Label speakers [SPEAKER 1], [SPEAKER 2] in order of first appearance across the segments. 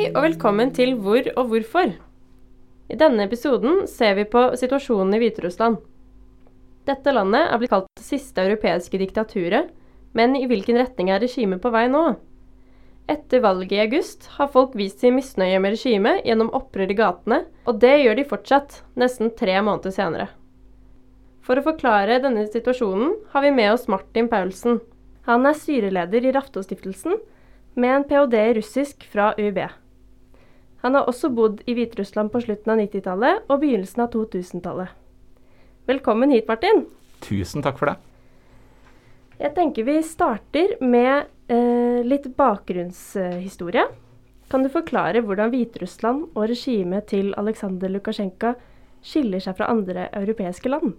[SPEAKER 1] Hei og velkommen til Hvor og hvorfor. I denne episoden ser vi på situasjonen i Hviterussland. Dette landet er blitt kalt det siste europeiske diktaturet, men i hvilken retning er regimet på vei nå? Etter valget i august har folk vist sin misnøye med regimet gjennom opprør i gatene, og det gjør de fortsatt, nesten tre måneder senere. For å forklare denne situasjonen har vi med oss Martin Paulsen. Han er styreleder i Raftostiftelsen, med en ph.d. i russisk fra UiB. Han har også bodd i Hviterussland på slutten av 90-tallet og begynnelsen av 2000-tallet. Velkommen hit, Martin.
[SPEAKER 2] Tusen takk for det.
[SPEAKER 1] Jeg tenker vi starter med eh, litt bakgrunnshistorie. Kan du forklare hvordan Hviterussland og regimet til Aleksandr Lukasjenko skiller seg fra andre europeiske land?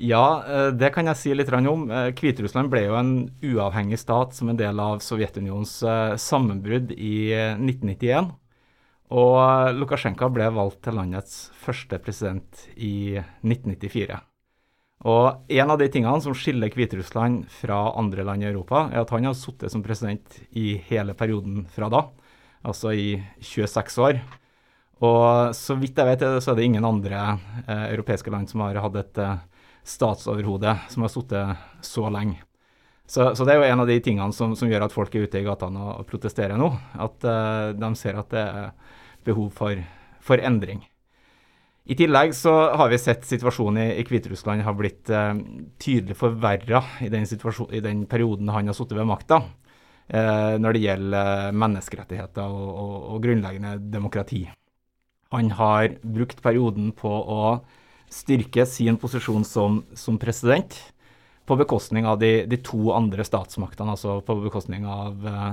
[SPEAKER 2] Ja, eh, det kan jeg si litt om. Eh, Hviterussland ble jo en uavhengig stat som en del av Sovjetunionens eh, sammenbrudd i 1991. Og Lukasjenko ble valgt til landets første president i 1994. Og En av de tingene som skiller Hviterussland fra andre land i Europa, er at han har sittet som president i hele perioden fra da, altså i 26 år. Og så vidt jeg vet, så er det ingen andre eh, europeiske land som har hatt et eh, statsoverhode som har sittet så lenge. Så, så, det er jo en av de tingene som, som gjør at folk er ute i gatene og, og protesterer nå. At eh, de ser at det er behov for, for, endring. I tillegg så har vi sett situasjonen i, i Hviterussland har blitt eh, tydelig forverra i, i, den perioden han har sittet ved makta, eh, når det gjelder eh, menneskerettigheter og, og, og, grunnleggende demokrati. Han har brukt perioden på å styrke sin posisjon som, som president på bekostning av de, de, to andre statsmaktene, altså på bekostning av eh,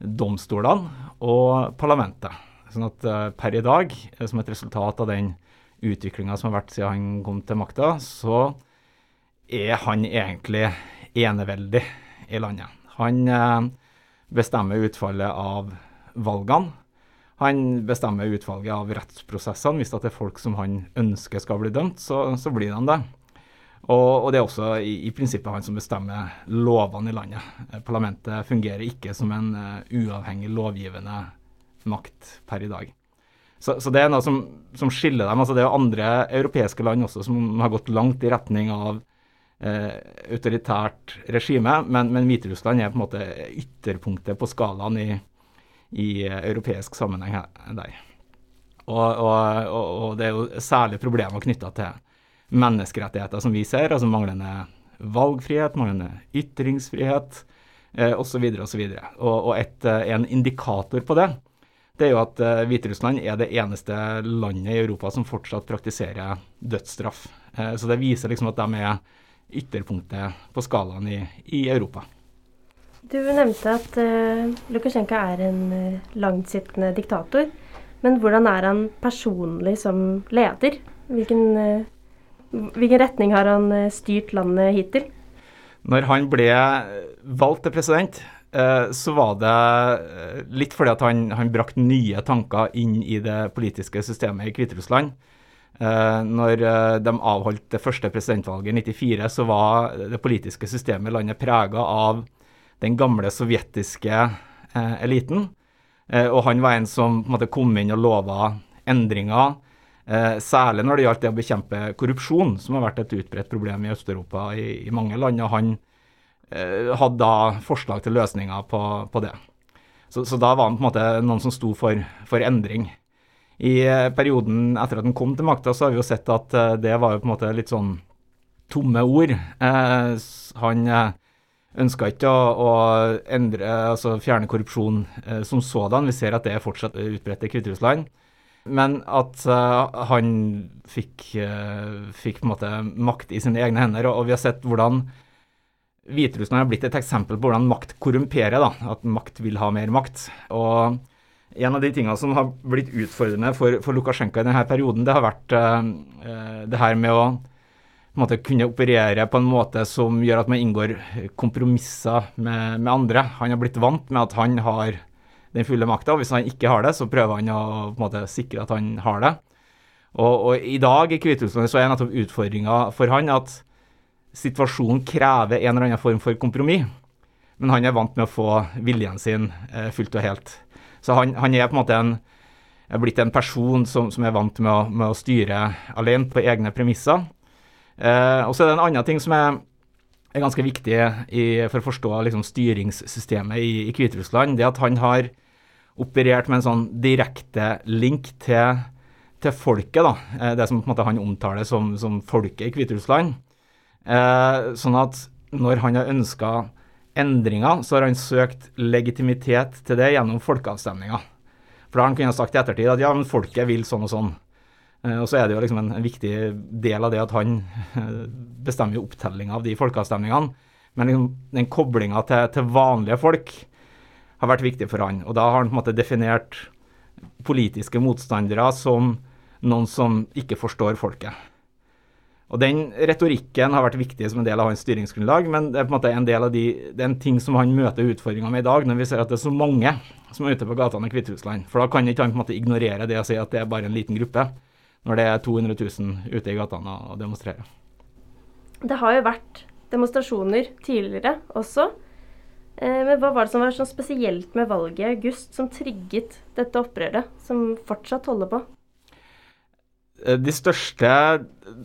[SPEAKER 2] domstolene og parlamentet. Sånn at uh, per i dag, eh, som et resultat av den utviklinga som har vært siden han kom til makta, så er han egentlig eneveldig i landet. Han uh, bestemmer utfallet av valgene. Han bestemmer utvalget av rettsprosessene. Hvis det er folk som han ønsker skal bli dømt, så, så blir de det. Og, og, det er også i, i, prinsippet han som bestemmer lovene i landet. Parlamentet fungerer ikke som en uavhengig lovgivende makt per i dag. Så, så det er noe som, som, skiller dem. altså Det er andre europeiske land også som har gått langt i retning av eh, autoritært regime, men, men Hviterussland er på en måte ytterpunktet på skalaen i, i europeisk sammenheng der. Og, og, og, det er jo særlig problemer knytta til menneskerettigheter som vi ser, altså manglende valgfrihet, manglende ytringsfrihet eh, osv. videre Og, og, og et, eh, en indikator på det det er jo at uh, Hviterussland er det eneste landet i Europa som fortsatt praktiserer dødsstraff. Uh, så det viser liksom at de er ytterpunktet på skalaen i, i Europa.
[SPEAKER 1] Du nevnte at uh, Lukasjenko er en langtsittende diktator. Men hvordan er han personlig som leder? Hvilken, hvilken retning har han styrt landet hittil?
[SPEAKER 2] Når han ble valgt til president, så var det eh, litt fordi at han, han brakte nye tanker inn i det politiske systemet i Hviterussland. Uh, når de avholdt det første presidentvalget i 1994, så var det politiske systemet i landet prega av den gamle sovjetiske eliten. Og han var en som på en måte, kom inn og lova endringer, særlig når det gjaldt det å bekjempe korrupsjon, som har vært et utbredt problem i Øst-Europa i, i, mange land. og han Eh, hadde da forslag til løsninger på, på det. Så, så, da var han på en måte noen som sto for, for endring. I eh, perioden etter at han kom til makta, så har vi jo sett at eh, det var jo på en måte litt sånn tomme ord. Eh, han ønska ikke å, å, endre, altså fjerne korrupsjon eh, som sådan. Vi ser at det er fortsatt utbredt i Hviterussland. Men at eh, han fikk, fikk, på en måte makt i sine egne hender. Og, og vi har sett hvordan Hviterussland har blitt et eksempel på hvordan makt korrumperer. da, At makt vil ha mer makt. Og En av de tingene som har blitt utfordrende for, for Lukasjenko i denne perioden, det har vært uh, det her med å måte, kunne operere på en måte som gjør at man inngår kompromisser med, med, andre. Han har blitt vant med at han har den fulle makta, hvis han ikke har det, så prøver han å måte, sikre at han har det. Og, og I dag i Hviterussland så er nettopp utfordringa for han at situasjonen krever en eller annen form for kompromiss. Men han er vant med å få viljen sin eh, fullt og helt. Så han, han er på en måte en, er blitt en person som, som er vant med å, med å, styre alene på egne premisser. Eh, og så er det en annen ting som er, er ganske viktig i, for å forstå liksom, styringssystemet i, i Hviterussland. Det at han har operert med en sånn direkte link til, til folket. da, eh, Det som måte han omtaler som, som folket i Hviterussland. Eh, sånn at når han har ønska endringer, så har han søkt legitimitet til det gjennom folkeavstemninger. For da har han kunnet sagt i ettertid at ja, men folket vil sånn og sånn. Eh, og så er det jo liksom en, en, viktig del av det at han eh, bestemmer opptellinga av de folkeavstemningene. Men liksom, den koblinga til, til, vanlige folk har vært viktig for han. Og da har han på en måte definert politiske motstandere som noen som ikke forstår folket. Og Den retorikken har vært viktig som en del av hans styringsgrunnlag, men det er på en måte en del av de, det er en ting som han møter utfordringer med i dag, når vi ser at det er så mange som er ute på gatene i Hviterussland. For da kan ikke han på en måte ignorere det og si at det er bare en liten gruppe, når det er 200 000 ute i gatene og demonstrerer.
[SPEAKER 1] Det har jo vært demonstrasjoner tidligere også. Eh, men hva var det som var så spesielt med valget i august som trigget dette opprøret, som fortsatt holder på?
[SPEAKER 2] Eh, de største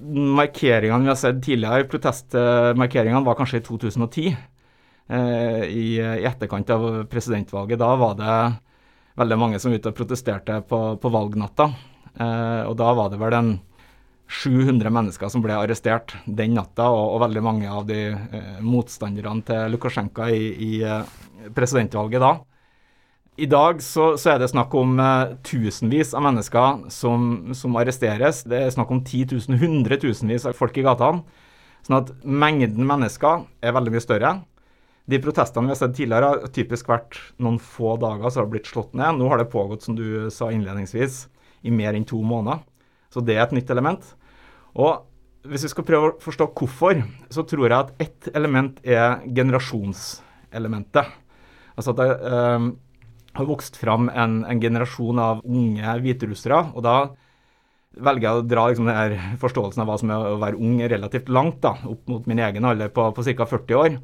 [SPEAKER 2] markeringene vi har sett tidligere, protestmarkeringene, var kanskje i 2010. Eh, I, I, etterkant av presidentvalget. Da var det veldig mange som ute og protesterte på, på valgnatta. Eh, og da var det vel en 700 mennesker som ble arrestert den natta, og, og veldig mange av de motstanderne til Lukasjenko i, i presidentvalget da. I dag så, så, er det snakk om eh, tusenvis av mennesker som, som, arresteres. Det er snakk om titusen, hundretusenvis av folk i gatene. Sånn at mengden mennesker er veldig mye større. De protestene vi har sett tidligere, har typisk vært noen få dager så har det blitt slått ned. Nå har det pågått, som du sa innledningsvis, i mer enn to måneder. Så det er et nytt element. Og hvis vi skal prøve å forstå hvorfor, så tror jeg at ett element er generasjonselementet. Altså at det, uh, har vokst fram en, en generasjon av unge hviterussere. Og da velger jeg å dra liksom, denne forståelsen av hva som er å være ung relativt langt, da, opp mot min egen alder på, på ca. 40 år.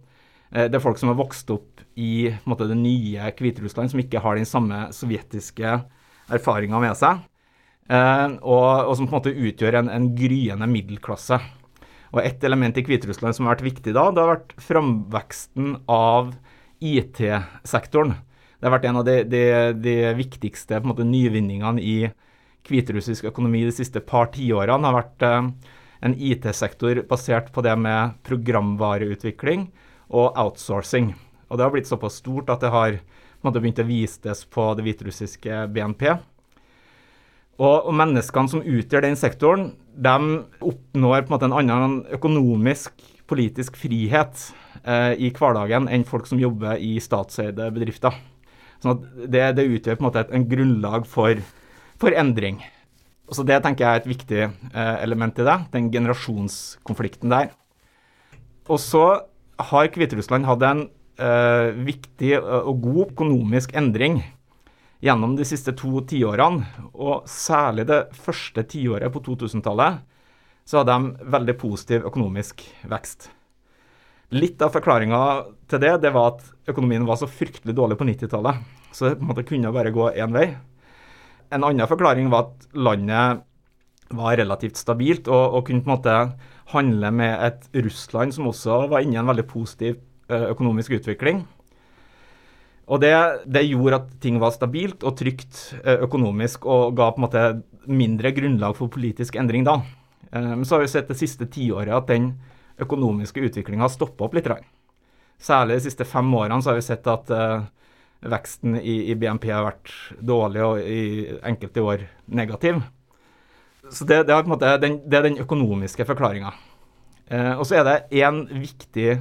[SPEAKER 2] Eh, det er folk som har vokst opp i måte, det nye Hviterussland, som ikke har den samme sovjetiske erfaringa med seg. Eh, og, og, som på en måte utgjør en, en gryende middelklasse. Og Et element i Hviterussland som har vært viktig da, det har vært framveksten av IT-sektoren. Det har vært en av de, de, de viktigste måte, nyvinningene i hviterussisk økonomi de siste par tiårene. har vært eh, en IT-sektor basert på det med programvareutvikling og outsourcing. Og Det har blitt såpass stort at det har måte, begynt å vises på det hviterussiske BNP. Og, og, menneskene som utgjør den sektoren, de oppnår på en måte en annen økonomisk, politisk frihet eh, i hverdagen enn folk som jobber i statseide bedrifter. Sånn at det, det utgjør på en måte et en grunnlag for, for endring. Så Det tenker jeg er et viktig eh, element i det, den generasjonskonflikten der. Og så har Hviterussland hatt en eh, viktig og god økonomisk endring gjennom de siste to tiårene. Og særlig det første tiåret på 2000-tallet så hadde de veldig positiv økonomisk vekst. Litt av forklaringa til det, det var at økonomien var så fryktelig dårlig på 90-tallet. Så det på en måte kunne bare gå én vei. En annen forklaring var at landet var relativt stabilt og, og, kunne på en måte handle med et Russland som også var inne i en veldig positiv eh, økonomisk utvikling. Og det, det, gjorde at ting var stabilt og trygt eh, økonomisk og ga på en måte mindre grunnlag for politisk endring da. Eh, men så har vi sett det siste tiåret at den økonomiske utviklinga har stoppa opp litt. Særlig de siste fem årene så har vi sett at uh, veksten i, BNP har vært dårlig og i enkelte år negativ. Så det, det, er, måte, den, det er den økonomiske forklaringa. Uh, og så er det én viktig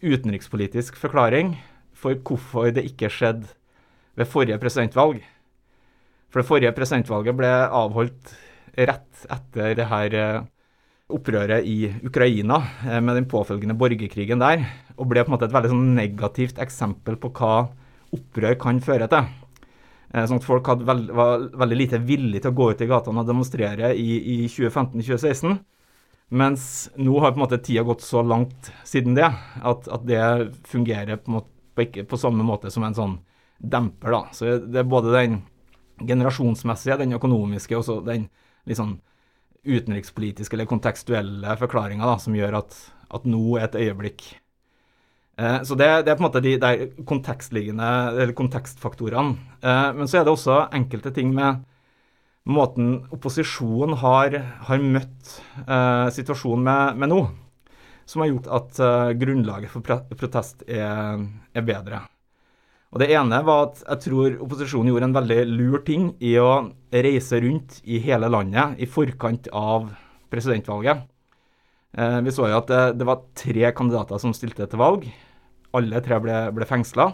[SPEAKER 2] utenrikspolitisk forklaring for hvorfor det ikke skjedde ved forrige presidentvalg. For det forrige presidentvalget ble avholdt rett etter det her uh, opprøret i Ukraina eh, med den påfølgende borgerkrigen der, og ble på en måte et veldig sånn negativt eksempel på hva opprør kan føre til. Eh, sånn at Folk veld, var veldig lite villige til å gå ut i gatene og demonstrere i, i 2015-2016. Mens nå har på en måte tida gått så langt siden det at, at det fungerer på, måte, på, ikke, på samme måte som en sånn demper. da. Så det er både den generasjonsmessige, den økonomiske og den liksom utenrikspolitiske eller kontekstuelle forklaringer da, som gjør at, at nå er et øyeblikk. Eh, så det, det, er på en måte de der kontekstliggende, eller kontekstfaktorene. Eh, men så er det også enkelte ting med måten opposisjonen har, har møtt eh, situasjonen med, med, nå, som har gjort at eh, grunnlaget for protest er, er bedre. Og Det ene var at jeg tror opposisjonen gjorde en veldig lur ting i å reise rundt i hele landet i forkant av presidentvalget. Eh, vi så jo at det, det, var tre kandidater som stilte til valg. Alle tre ble, ble fengsla.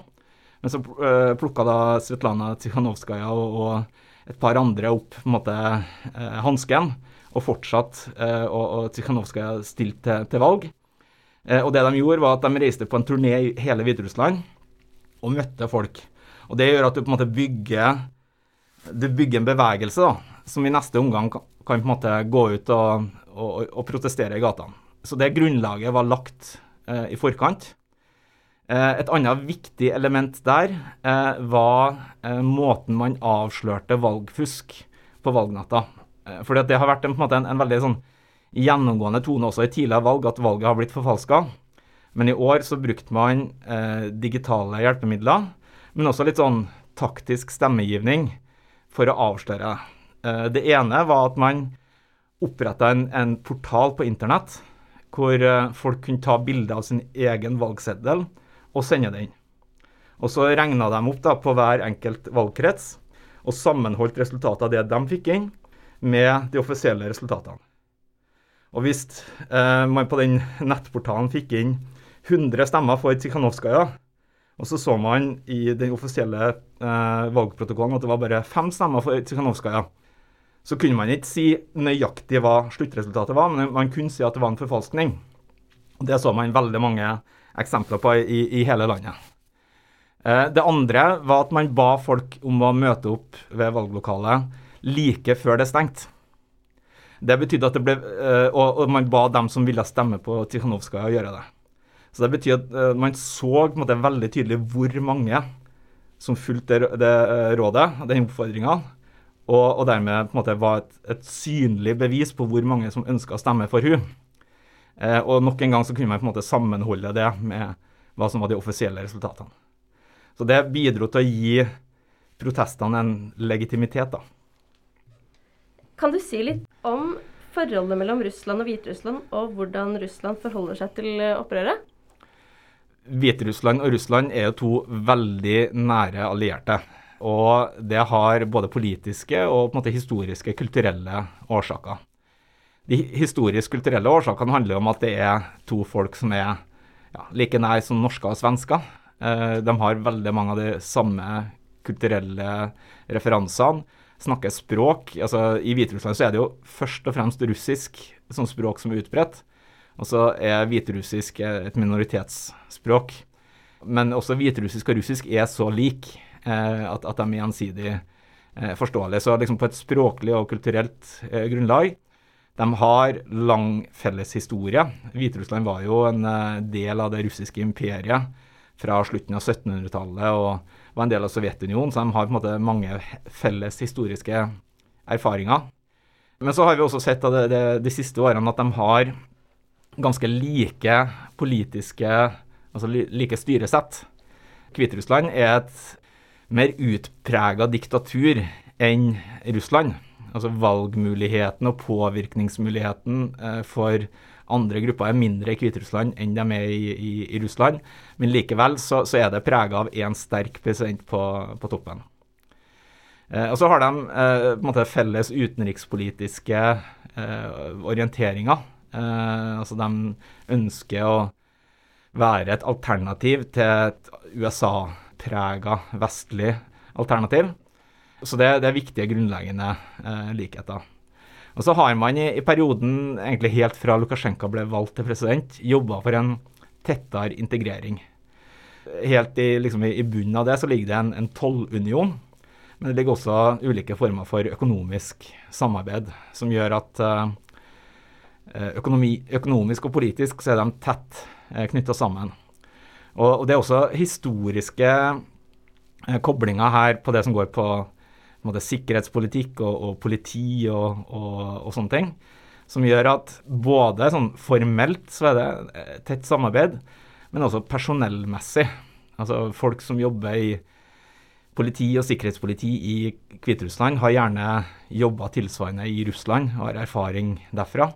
[SPEAKER 2] Men så eh, plukka da Svetlana Tikhanovskaja og, og et par andre opp på en måte eh, hansken og fortsatt eh, og, og Tikhanovskaja stilte til, til valg. Eh, og det de gjorde, var at de reiste på en turné i hele Hviterussland og møtte folk. Og Det gjør at du på en måte bygger, bygger en bevegelse da, som i neste omgang kan, kan på en måte gå ut og, og, og protestere i gatene. Så det grunnlaget var lagt eh, i forkant. Eh, et annet viktig element der eh, var eh, måten man avslørte valgfusk på valgnatta. Eh, fordi det har vært en, en, en veldig sånn gjennomgående tone også i tidligere valg at valget har blitt forfalska. Men i år så brukte man eh, digitale hjelpemidler, men også litt sånn taktisk stemmegivning for å avsløre. Eh, det ene var at man oppretta en, en, portal på internett hvor eh, folk kunne ta bilde av sin egen valgseddel og sende den. Og så regna de opp da, på hver enkelt valgkrets og sammenholdt resultatet av det de fikk inn, med de offisielle resultatene. Og hvis eh, man på den nettportalen fikk inn 100 stemmer for Tikhanovskaja. Og så så man i den offisielle eh, valgprotokollen at det var bare fem stemmer for Tikhanovskaja. Så kunne man ikke si nøyaktig hva sluttresultatet var, men man kunne si at det var en forfalskning. Og Det så man veldig mange eksempler på i, i hele landet. Eh, det andre var at man ba folk om å møte opp ved valglokalet like før det stengte. Det betydde at det ble, eh, og, og man ba dem som ville stemme på Tikhanovskaja, gjøre det. Så det betyr at uh, man så på en måte, veldig tydelig hvor mange som fulgte det, det uh, rådet, den oppfordringa, og, og, dermed på en måte var et, et, synlig bevis på hvor mange som ønska å stemme for hun. Uh, og nok en gang så kunne man på en måte sammenholde det med hva som var de offisielle resultatene. Så det bidro til å gi protestene en legitimitet, da.
[SPEAKER 1] Kan du si litt om forholdet mellom Russland og Hviterussland, og hvordan Russland forholder seg til opprøret?
[SPEAKER 2] Hviterussland og Russland er jo to veldig nære allierte. Og det har både politiske og på en måte historiske, kulturelle årsaker. De historisk-kulturelle årsakene handler om at det er to folk som er ja, like nær som norsker og svensker. Eh, de har veldig mange av de samme kulturelle referansene. Snakker språk. Altså, I Hviterussland så er det jo først og fremst russisk som språk som er utbredt. Og så er hviterussisk et minoritetsspråk. Men også hviterussisk og russisk er så lik eh, at, at, de er gjensidig eh, forståelige. Så liksom på et språklig og kulturelt eh, grunnlag de har lang felles historie. Hviterussland var jo en del av det russiske imperiet fra slutten av 1700-tallet og var en del av Sovjetunionen, så de har på en måte mange felles historiske erfaringer. Men så har vi også sett det, det, de siste årene at de har ganske like politiske Altså like styresett. Hviterussland er et mer utprega diktatur enn Russland. Altså valgmuligheten og påvirkningsmuligheten eh, for andre grupper er mindre i Hviterussland enn de er i, i, i Russland. Men likevel så, så er det prega av én sterk president på, på toppen. Eh, og så har de eh, felles utenrikspolitiske eh, orienteringer. Eh, altså de ønsker å være et alternativ til et USA-prega vestlig alternativ. Så det, det er viktige grunnleggende eh, likheter. Og så har man i, i, perioden, egentlig helt fra Lukasjenko ble valgt til president, jobba for en tettere integrering. Helt i, liksom, i, bunnen av det så ligger det en, en tollunion. Men det ligger også ulike former for økonomisk samarbeid, som gjør at Eh, økonomi, økonomisk og politisk så er de tett eh, knytta sammen. Og, og, Det er også historiske koblinger her på det som går på, på måte, sikkerhetspolitikk og, og politi og, og, sånne ting, som gjør at både sånn formelt så er det eh, tett samarbeid, men også personellmessig. Altså folk som jobber i politi og sikkerhetspoliti i Hviterussland, har gjerne jobba tilsvarende i Russland og har erfaring derfra.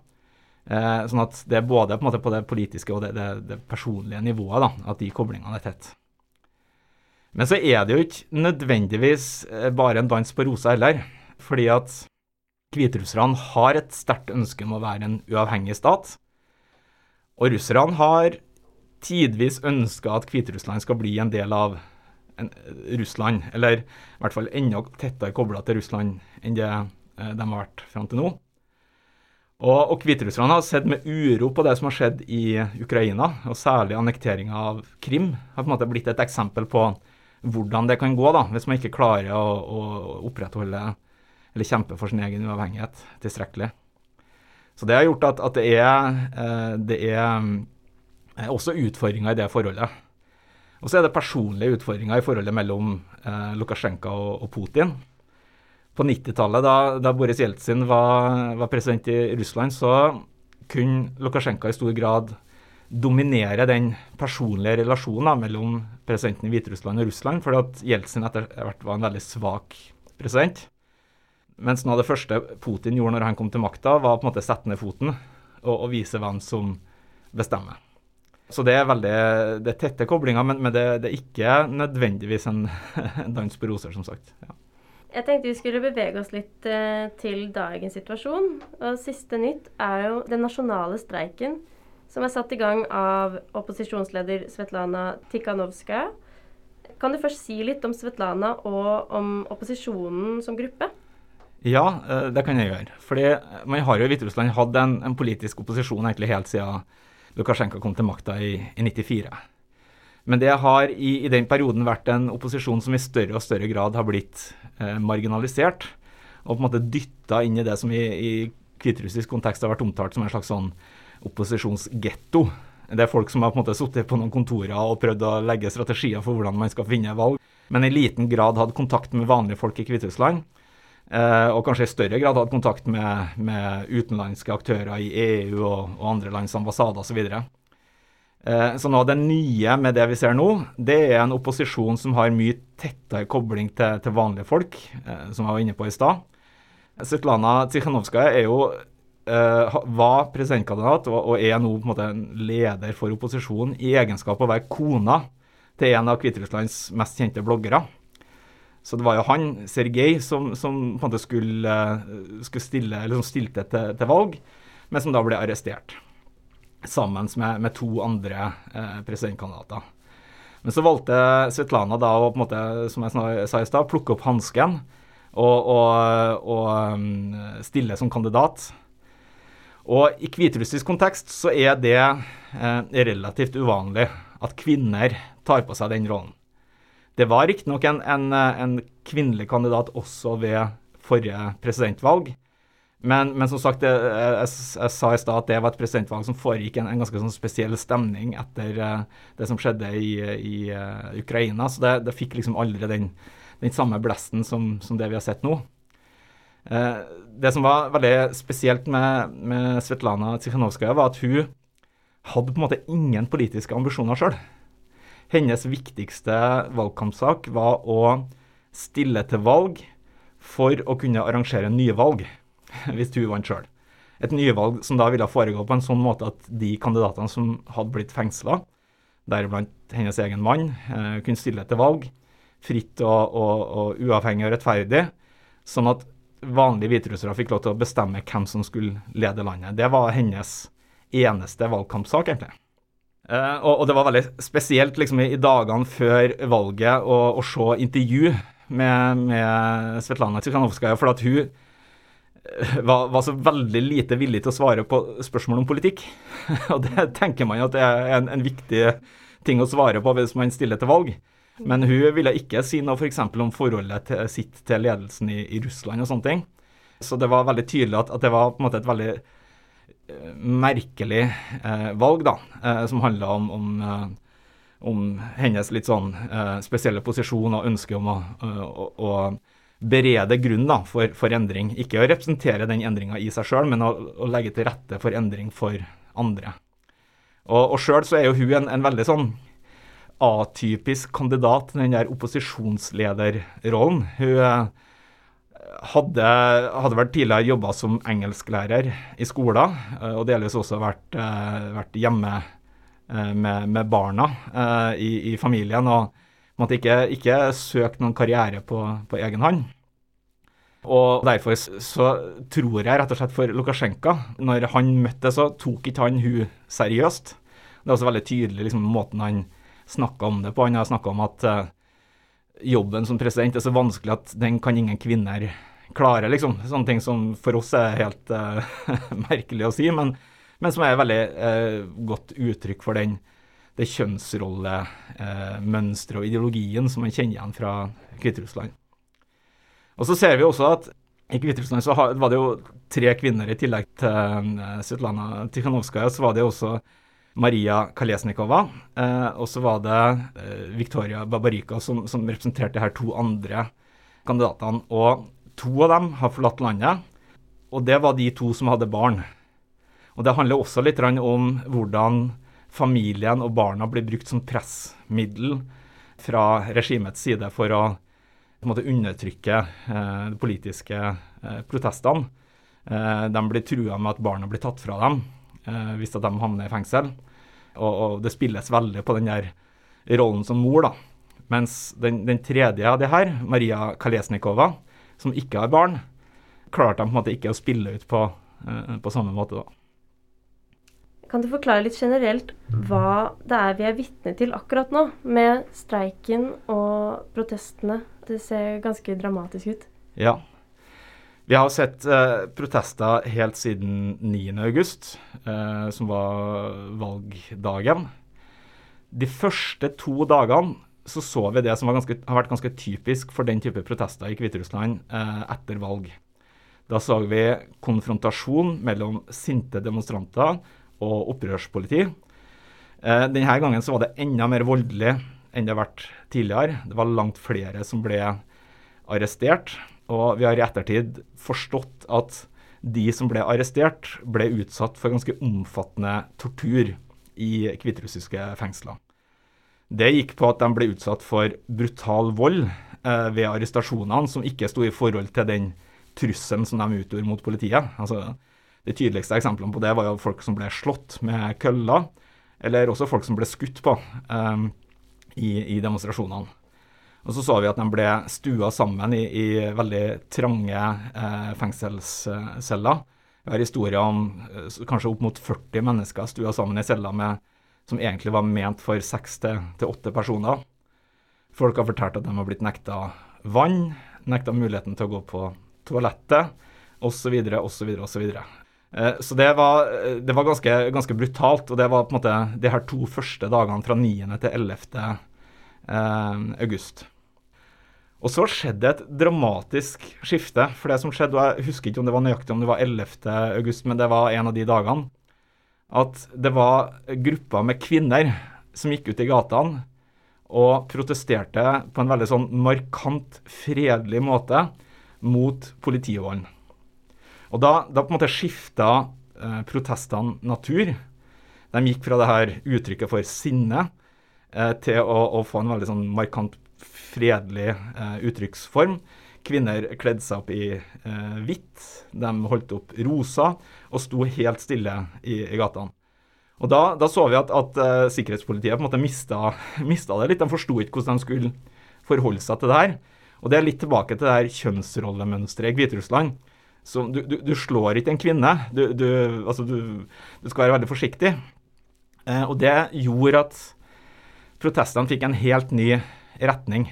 [SPEAKER 2] Eh, sånn at det er både på, på det politiske og det, det, det personlige nivået da, at de koblingene er tett. Men så er det jo ikke nødvendigvis eh, bare en dans på rosa heller. Fordi at hviterusserne har et sterkt ønske om å være en uavhengig stat. Og russerne har tidvis ønska at Hviterussland skal bli en del av en, Russland, eller i hvert fall enda tettere kobla til Russland enn det eh, de har vært fram til nå. Og, og Hviterussland har sett med uro på det som har skjedd i Ukraina, og særlig annekteringa av Krim har på en måte blitt et eksempel på hvordan det kan gå da, hvis man ikke klarer å, å opprettholde eller kjempe for sin egen uavhengighet tilstrekkelig. Så det har gjort at, at det, er, eh, det er eh, også utfordringer i det forholdet. Og så er det personlige utfordringer i forholdet mellom eh, Lukasjenko og, og, Putin. På 90-tallet, da, da, Boris Jeltsin var, var, president i Russland, så kunne Lukasjenko i stor grad dominere den personlige relasjonen da, mellom presidenten i Hviterussland og Russland, fordi at Jeltsin etter hvert var en veldig svak president. Mens noe av det første Putin gjorde når han kom til makta, var på en måte å sette ned foten og, og vise hvem som bestemmer. Så det er veldig det er tette koblinger, men, men det, det, er ikke nødvendigvis en, dans på roser, som sagt. Ja.
[SPEAKER 1] Jeg tenkte vi skulle bevege oss litt eh, til dagens situasjon. Og Siste nytt er jo den nasjonale streiken som er satt i gang av opposisjonsleder Svetlana Tikhanovskaja. Kan du først si litt om Svetlana og om opposisjonen som gruppe?
[SPEAKER 2] Ja, eh, det kan jeg gjøre. Fordi Man har jo i Hviterussland hatt en, en politisk opposisjon egentlig helt siden Lukasjenko kom til makta i, i 94. Men det har i, i, den perioden vært en opposisjon som i større og større grad har blitt eh, marginalisert. Og på en måte dytta inn i det som i, i hviterussisk kontekst har vært omtalt som en slags sånn opposisjonsgetto. Det er folk som har på en måte sittet på noen kontorer og prøvd å legge strategier for hvordan man skal finne valg, men i liten grad hatt kontakt med vanlige folk i Hviterussland. Eh, og kanskje i større grad hatt kontakt med, med utenlandske aktører i EU og, og andre lands ambassader osv. Så, nå det nye med det vi ser nå, det er en opposisjon som har mye tettere kobling til, til vanlige folk, eh, som jeg var inne på i stad. Svetlana Tikhanovskaja er jo Uh, var presidentkandidat og, er nå på en måte leder for opposisjonen i egenskap av å være kona til en av Hviterusslands mest kjente bloggere. Så det var jo han, Sergej, som, som, på en måte skulle, skulle stille, eller stilte til, til, valg, men som da ble arrestert. Sammen med, med to andre eh, presidentkandidater. Men så valgte Svetlana da å, på en måte, som jeg sa i stad, plukke opp hansken og, og, og um, stille som kandidat. Og i hviterussisk kontekst så er det eh, relativt uvanlig at kvinner tar på seg den rollen. Det var riktignok en, en, en kvinnelig kandidat også ved forrige presidentvalg. Men, men som sagt, jeg, jeg, jeg sa i stad at det var et presidentvalg som foregikk en, en ganske sånn spesiell stemning etter uh, det som skjedde i, i uh, Ukraina. Så det, det, fikk liksom aldri den, den samme blesten som, som, det vi har sett nå. Uh, det som var veldig spesielt med, med Svetlana Tikhanovskaja, var at hun hadde på en måte ingen politiske ambisjoner sjøl. Hennes viktigste valgkampsak var å stille til valg for å kunne arrangere nye valg, hvis hun vant sjøl. Et nyvalg som da ville foregå på en sånn måte at de kandidatene som hadde blitt fengsla, deriblant hennes egen mann, eh, kunne stille til valg fritt og, og, og, uavhengig og rettferdig, sånn at vanlige hviterussere fikk lov til å bestemme hvem som skulle lede landet. Det var hennes eneste valgkampsak, egentlig. Uh, og, og, det var veldig spesielt liksom, i, dagene før valget å, å se intervju med, med Svetlana Tikhanovskaja, for at hun var, var, så veldig lite villig til å svare på spørsmål om politikk. og det tenker man at det er en, en, viktig ting å svare på hvis man stiller til valg. Men hun ville ikke si noe f.eks. For om forholdet til, sitt til ledelsen i, i, Russland og sånne ting. Så det var veldig tydelig at, at det var på en måte et veldig merkelig eh, valg, da, eh, som handla om, om, eh, om hennes litt sånn spesielle posisjon og ønske om å, å, å berede grunn da, for, for, endring. Ikke å representere den endringa i seg sjøl, men å, å, legge til rette for endring for andre. Og, og sjøl så er jo hun en, en veldig sånn atypisk kandidat til den der opposisjonslederrollen. Hun eh, hadde, hadde vært tidligere jobba som engelsklærer i skolen, eh, og delvis også vært, vært hjemme Eh, med, med barna i, i, familien, og måtte ikke, ikke søke noen karriere på, på, egen hånd. Og Derfor så tror jeg rett og slett for Lukasjenko, når han møtte så tok ikke han hun seriøst. Det er også veldig tydelig liksom, måten han snakka om det på. Han har snakka om at uh, jobben som president er så vanskelig at den kan ingen kvinner klare, liksom. Sånne ting som for oss er helt uh, merkelig å si. men men som er veldig uh, godt uttrykk for den, det kjønnsrollemønsteret eh, og ideologien som man kjenner igjen fra Hviterussland. Og så ser vi også at i Hviterussland så var det jo tre kvinner i tillegg til uh, Svetlana Tikhanovskaja. Så var det også Maria Kalesnikova, uh, og så var det uh, Victoria Babarika som, som representerte her to andre kandidatene. Og to av dem har forlatt landet, og det var de to som hadde barn. Og Det handler også litt om hvordan familien og barna blir brukt som pressmiddel fra regimets side for å måte, undertrykke eh, de politiske eh, protestene. Eh, de blir trua med at barna blir tatt fra dem eh, hvis de havner i fengsel. Og, og, det spilles veldig på den der rollen som mor. da. Mens den, den tredje av de her, Maria Kalesnikova, som ikke har barn, klarte de på en måte ikke å spille ut på, eh, på samme måte. da.
[SPEAKER 1] Kan du forklare litt generelt hva det er vi er vitne til akkurat nå, med streiken og protestene? Det ser ganske dramatisk ut.
[SPEAKER 2] Ja. Vi har sett eh, protester helt siden 9.8, eh, som var valgdagen. De første to dagene så så vi det som ganske, har vært ganske typisk for den type protester i Hviterussland eh, etter valg. Da så vi konfrontasjon mellom sinte demonstranter og opprørspoliti. Eh, denne gangen så var det enda mer voldelig enn det har vært tidligere. Det var langt flere som ble arrestert. Og vi har i ettertid forstått at de som ble arrestert, ble utsatt for ganske omfattende tortur i hviterussiske fengsler. Det gikk på at de ble utsatt for brutal vold eh, ved arrestasjonene, som ikke sto i forhold til den trusselen som de utgjorde mot politiet. Altså, de tydeligste eksemplene på det var jo folk som ble slått med køller, eller også folk som ble skutt på um, i, i, demonstrasjonene. Og så så vi at de ble stua sammen i, i veldig trange eh, fengselsceller. Vi har historier om eh, kanskje opp mot 40 mennesker stua sammen i celler med, som egentlig var ment for seks til åtte personer. Folk har fortalt at de har blitt nekta vann, nekta muligheten til å gå på toalettet osv. osv. osv. Eh, så det var, eh, det var ganske, ganske, brutalt. Og det var på en måte de her to første dagene fra 9. til 11. Eh, august. Og så skjedde et dramatisk skifte. For det som skjedde, og jeg husker ikke om det var nøyaktig om det var 11. august, men det var en av de dagene, at det var grupper med kvinner som gikk ut i gatene og protesterte på en veldig sånn markant fredelig måte mot politivolden. Og da, da på en måte skifta eh, protestene natur. De gikk fra det her uttrykket for sinne eh, til å, å, få en veldig sånn markant fredelig eh, uttrykksform. Kvinner kledde seg opp i eh, hvitt, de holdt opp rosa og sto helt stille i, i gatene. Og da, da, så vi at, at uh, sikkerhetspolitiet på en måte mista, mista det litt. De forsto ikke hvordan de skulle forholde seg til det her. Og det er litt tilbake til det her kjønnsrollemønsteret i Hviterussland som, du, du, du, slår ikke en kvinne. Du, altså du, skal være veldig forsiktig. Eh, og det gjorde at protestene fikk en helt ny retning.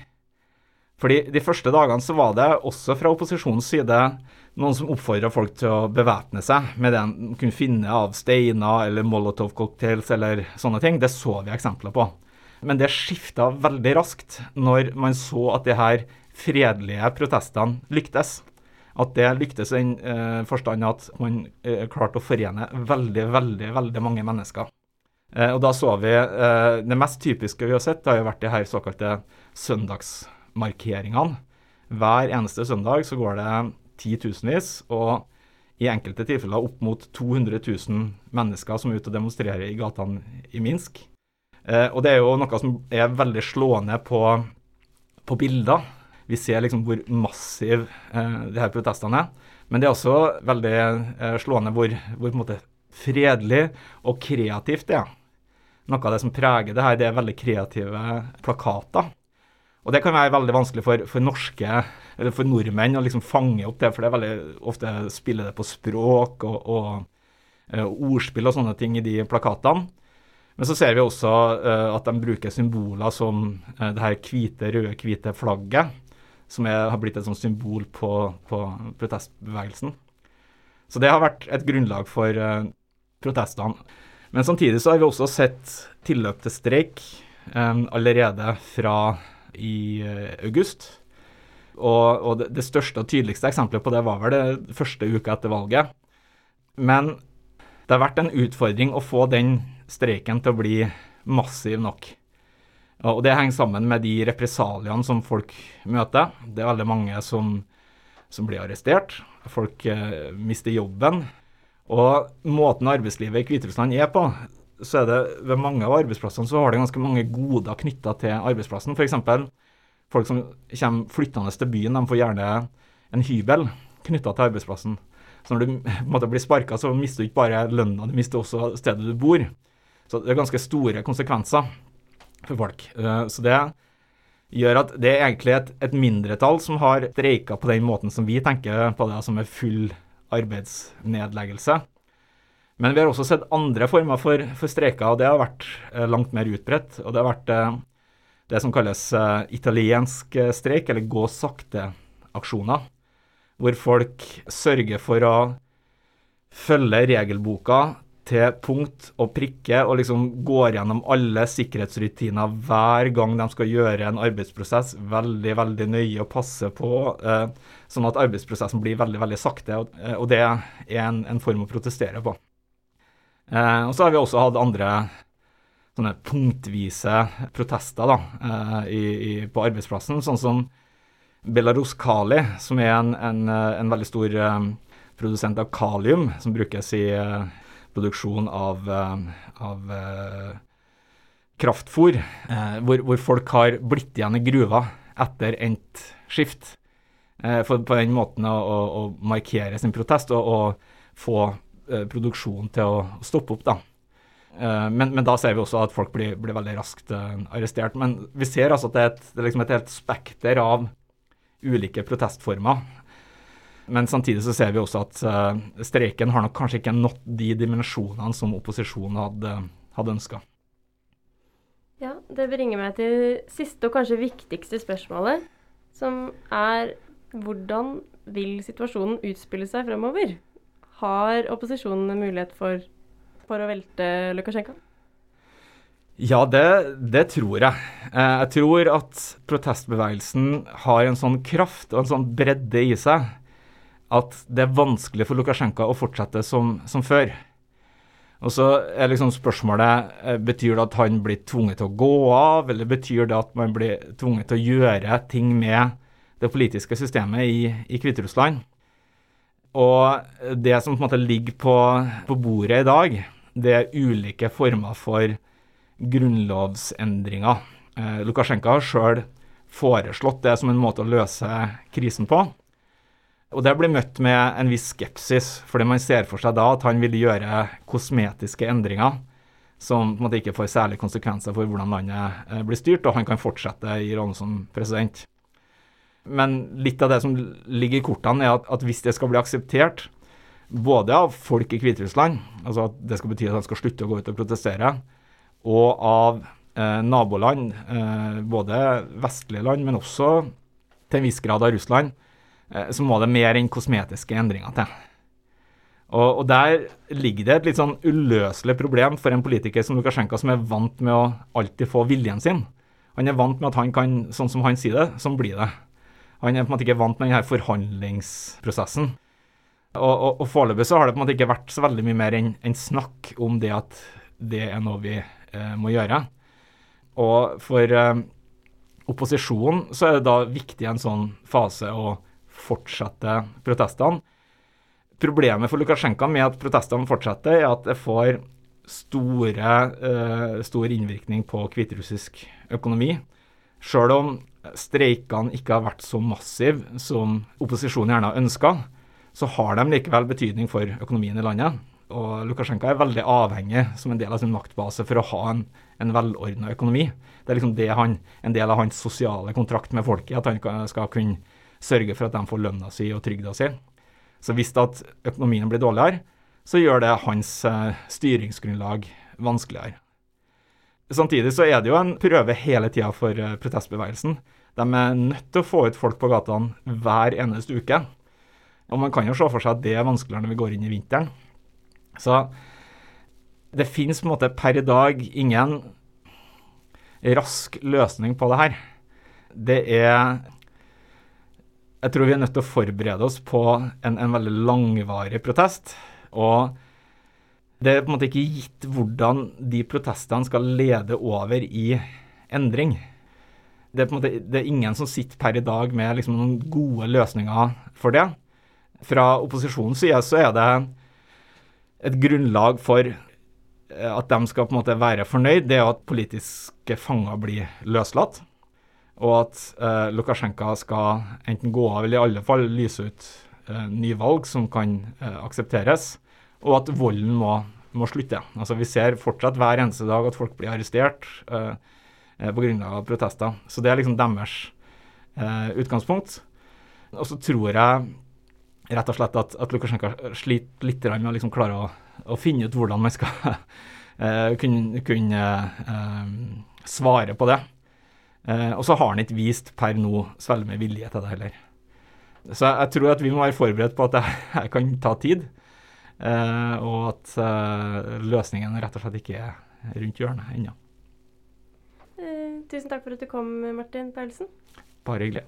[SPEAKER 2] Fordi De første dagene så var det også fra opposisjonens side noen som oppfordra folk til å bevæpne seg med det de kunne finne av steiner eller Molotov-cocktails eller sånne ting. Det så vi eksempler på. Men det skifta veldig raskt når man så at de her fredelige protestene lyktes at det lyktes i den eh, forstand at man eh, klarte å forene veldig, veldig, veldig mange mennesker Eh, og da så vi eh, Det mest typiske vi har sett, det har jo vært de her såkalte søndagsmarkeringene. Hver eneste søndag så går det titusenvis, og i enkelte tilfeller opp mot 200 000 mennesker som er ute og demonstrerer i gatene i Minsk. Eh, og det er jo noe som er veldig slående på, på bilder. Vi ser liksom hvor massiv eh, de her protestene er. Men det er også veldig eh, slående hvor, hvor måte, fredelig og kreativt det er. Noe av det som preger det her, det er veldig kreative plakater. Og det kan være veldig vanskelig for, for norske, eller for nordmenn å liksom fange opp det, for det er veldig ofte spiller det på språk og, og og ordspill og sånne ting i de plakatene. Men så ser vi også uh, at de bruker symboler som uh, det her hvite, røde, hvite flagget, som er, har blitt et sånt symbol på, på, protestbevegelsen. Så det har vært et grunnlag for protestene. Men samtidig så har vi også sett tilløp til streik allerede fra i uh, august. Og, og det, det, største og tydeligste eksempelet på det var vel det første uka etter valget. Men det har vært en utfordring å få den streiken til å bli massiv nok. Og det henger sammen med de represaliene som folk møter. Det er veldig mange som, som blir arrestert. Folk eh, mister jobben. Og måten arbeidslivet i Hviterussland er på, så er det ved mange av arbeidsplassene så har det ganske mange goder knytta til arbeidsplassen. F.eks. folk som kommer flyttende til byen, de får gjerne en hybel knytta til arbeidsplassen. Så når du måtte bli sparka, så mister du ikke bare lønna, du mister også stedet du bor. Så det er ganske store konsekvenser for folk. Eh, så det gjør at det er egentlig et, et mindretall som har streika på den måten som vi tenker på det, som er full arbeidsnedleggelse. Men vi har også sett andre former for, for streiker, og det har vært eh, langt mer utbredt. Og det har vært eh, det som kalles italiensk streik, eller gå sakte-aksjoner. Hvor folk sørger for å følge regelboka til punkt og prikke, og liksom går gjennom alle sikkerhetsrutiner hver gang de skal gjøre en arbeidsprosess veldig veldig nøye og passe på, eh, sånn at arbeidsprosessen blir veldig veldig sakte. Og, eh, og det er en, en form å protestere på. Eh, og så har vi også hatt andre sånne punktvise protester da, eh, i, i, på arbeidsplassen, sånn som Belarus Kali, som er en, en, eh, en veldig stor eh, produsent av kalium, som brukes i produksjon av, eh, av kraftfôr, hvor, hvor, folk har blitt igjen i gruva etter endt skift. for på den måten å, å, markere sin protest og, og få Eh, produksjonen til å stoppe opp. da. Eh, men, men, da ser vi også at folk blir, blir veldig raskt arrestert. Men vi ser altså at det er et, det er liksom et helt spekter av ulike protestformer. Men samtidig så ser vi også at uh, streiken har nok kanskje ikke nådd de dimensjonene som opposisjonen hadde, hadde ønska.
[SPEAKER 1] Ja, det bringer meg til siste og kanskje viktigste spørsmålet, som er hvordan vil situasjonen utspille seg fremover? Har opposisjonen en mulighet for, for å velte Lukasjenko?
[SPEAKER 2] Ja, det, det, tror jeg. Eh, jeg tror at protestbevegelsen har en sånn kraft og en sånn bredde i seg at det er vanskelig for Lukasjenko å fortsette som, som før. Og så er liksom spørsmålet eh, betyr det at han blir tvunget til å gå av, eller betyr det at man blir tvunget til å gjøre ting med det politiske systemet i, i Hviterussland? Og det som på en måte ligger på, på bordet i dag, det er ulike former for grunnlovsendringer. Eh, Lukasjenko har sjøl foreslått det som en måte å løse krisen på. Og det blir møtt med en viss skepsis, fordi man ser for seg da at han vil gjøre kosmetiske endringer som på en måte ikke får særlige konsekvenser for hvordan landet eh, blir styrt, og han kan fortsette i rollen som president. Men litt av det som ligger i kortene, er at, at hvis det skal bli akseptert, både av folk i Hviterussland, altså at det skal bety at de skal slutte å gå ut og protestere, og av eh, naboland, eh, både vestlige land, men også til en viss grad av Russland, så må det mer enn kosmetiske endringer til. Og, og, Der ligger det et litt sånn uløselig problem for en politiker som Lukasjenko, som er vant med å alltid få viljen sin. Han er vant med at han kan, sånn som han sier det, sånn blir det. Han er på en måte ikke vant med denne forhandlingsprosessen. Og, og, og foreløpig så har det på en måte ikke vært så veldig mye mer enn en snakk om det at det er noe vi eh, må gjøre. Og for eh, opposisjonen så er det da viktig i en sånn fase å fortsette protestene. Problemet for Lukasjenko med at protestene fortsetter, er at det får store, uh, stor innvirkning på hviterussisk økonomi. Sjøl om streikene ikke har vært så massive som opposisjonen gjerne har ønska, så har de likevel betydning for økonomien i landet. Og Lukasjenko er veldig avhengig som en del av sin maktbase for å ha en, en velordna økonomi. Det er liksom det han, en del av hans sosiale kontrakt med folket, at han skal kunne sørge for at de får lønna si og trygda si. Så hvis at økonomien blir dårligere, så gjør det hans eh, styringsgrunnlag vanskeligere. Samtidig så er det jo en prøve hele tida for eh, protestbevegelsen. De er nødt til å få ut folk på gatene hver eneste uke. Og man kan jo se for seg at det er vanskeligere når vi går inn i vinteren. Så det finnes på en måte per i dag ingen rask løsning på det her. Det er Jeg tror vi er nødt til å forberede oss på en, en veldig langvarig protest. Og det er på en måte ikke gitt hvordan de protestene skal lede over i endring. Det er måte det er ingen som sitter per i dag med liksom noen gode løsninger for det. Fra opposisjonens side så er det et grunnlag for eh, at de skal på en måte være fornøyd, det er at politiske fanger blir løslatt. Og at eh, Lukasjenko skal enten gå av eller i alle fall lyse ut eh, nyvalg som kan eh, aksepteres. Og at volden må, må, slutte. Altså Vi ser fortsatt hver eneste dag at folk blir arrestert eh, på grunnlag av protester. Så det er liksom deres eh, utgangspunkt. Og så tror jeg rett og slett at, at Lukasjenko sliter litt med å liksom klare å, å, finne ut hvordan man skal uh, kunne, kunne svare på det. Uh, og så har han ikke vist per nå veldig mye vilje til det heller. Så jeg, jeg, tror at vi må være forberedt på at det her kan ta tid, og at løsningen rett og slett ikke er rundt hjørnet ennå.
[SPEAKER 1] tusen takk for at du kom, Martin Paulsen.
[SPEAKER 2] Bare hyggelig.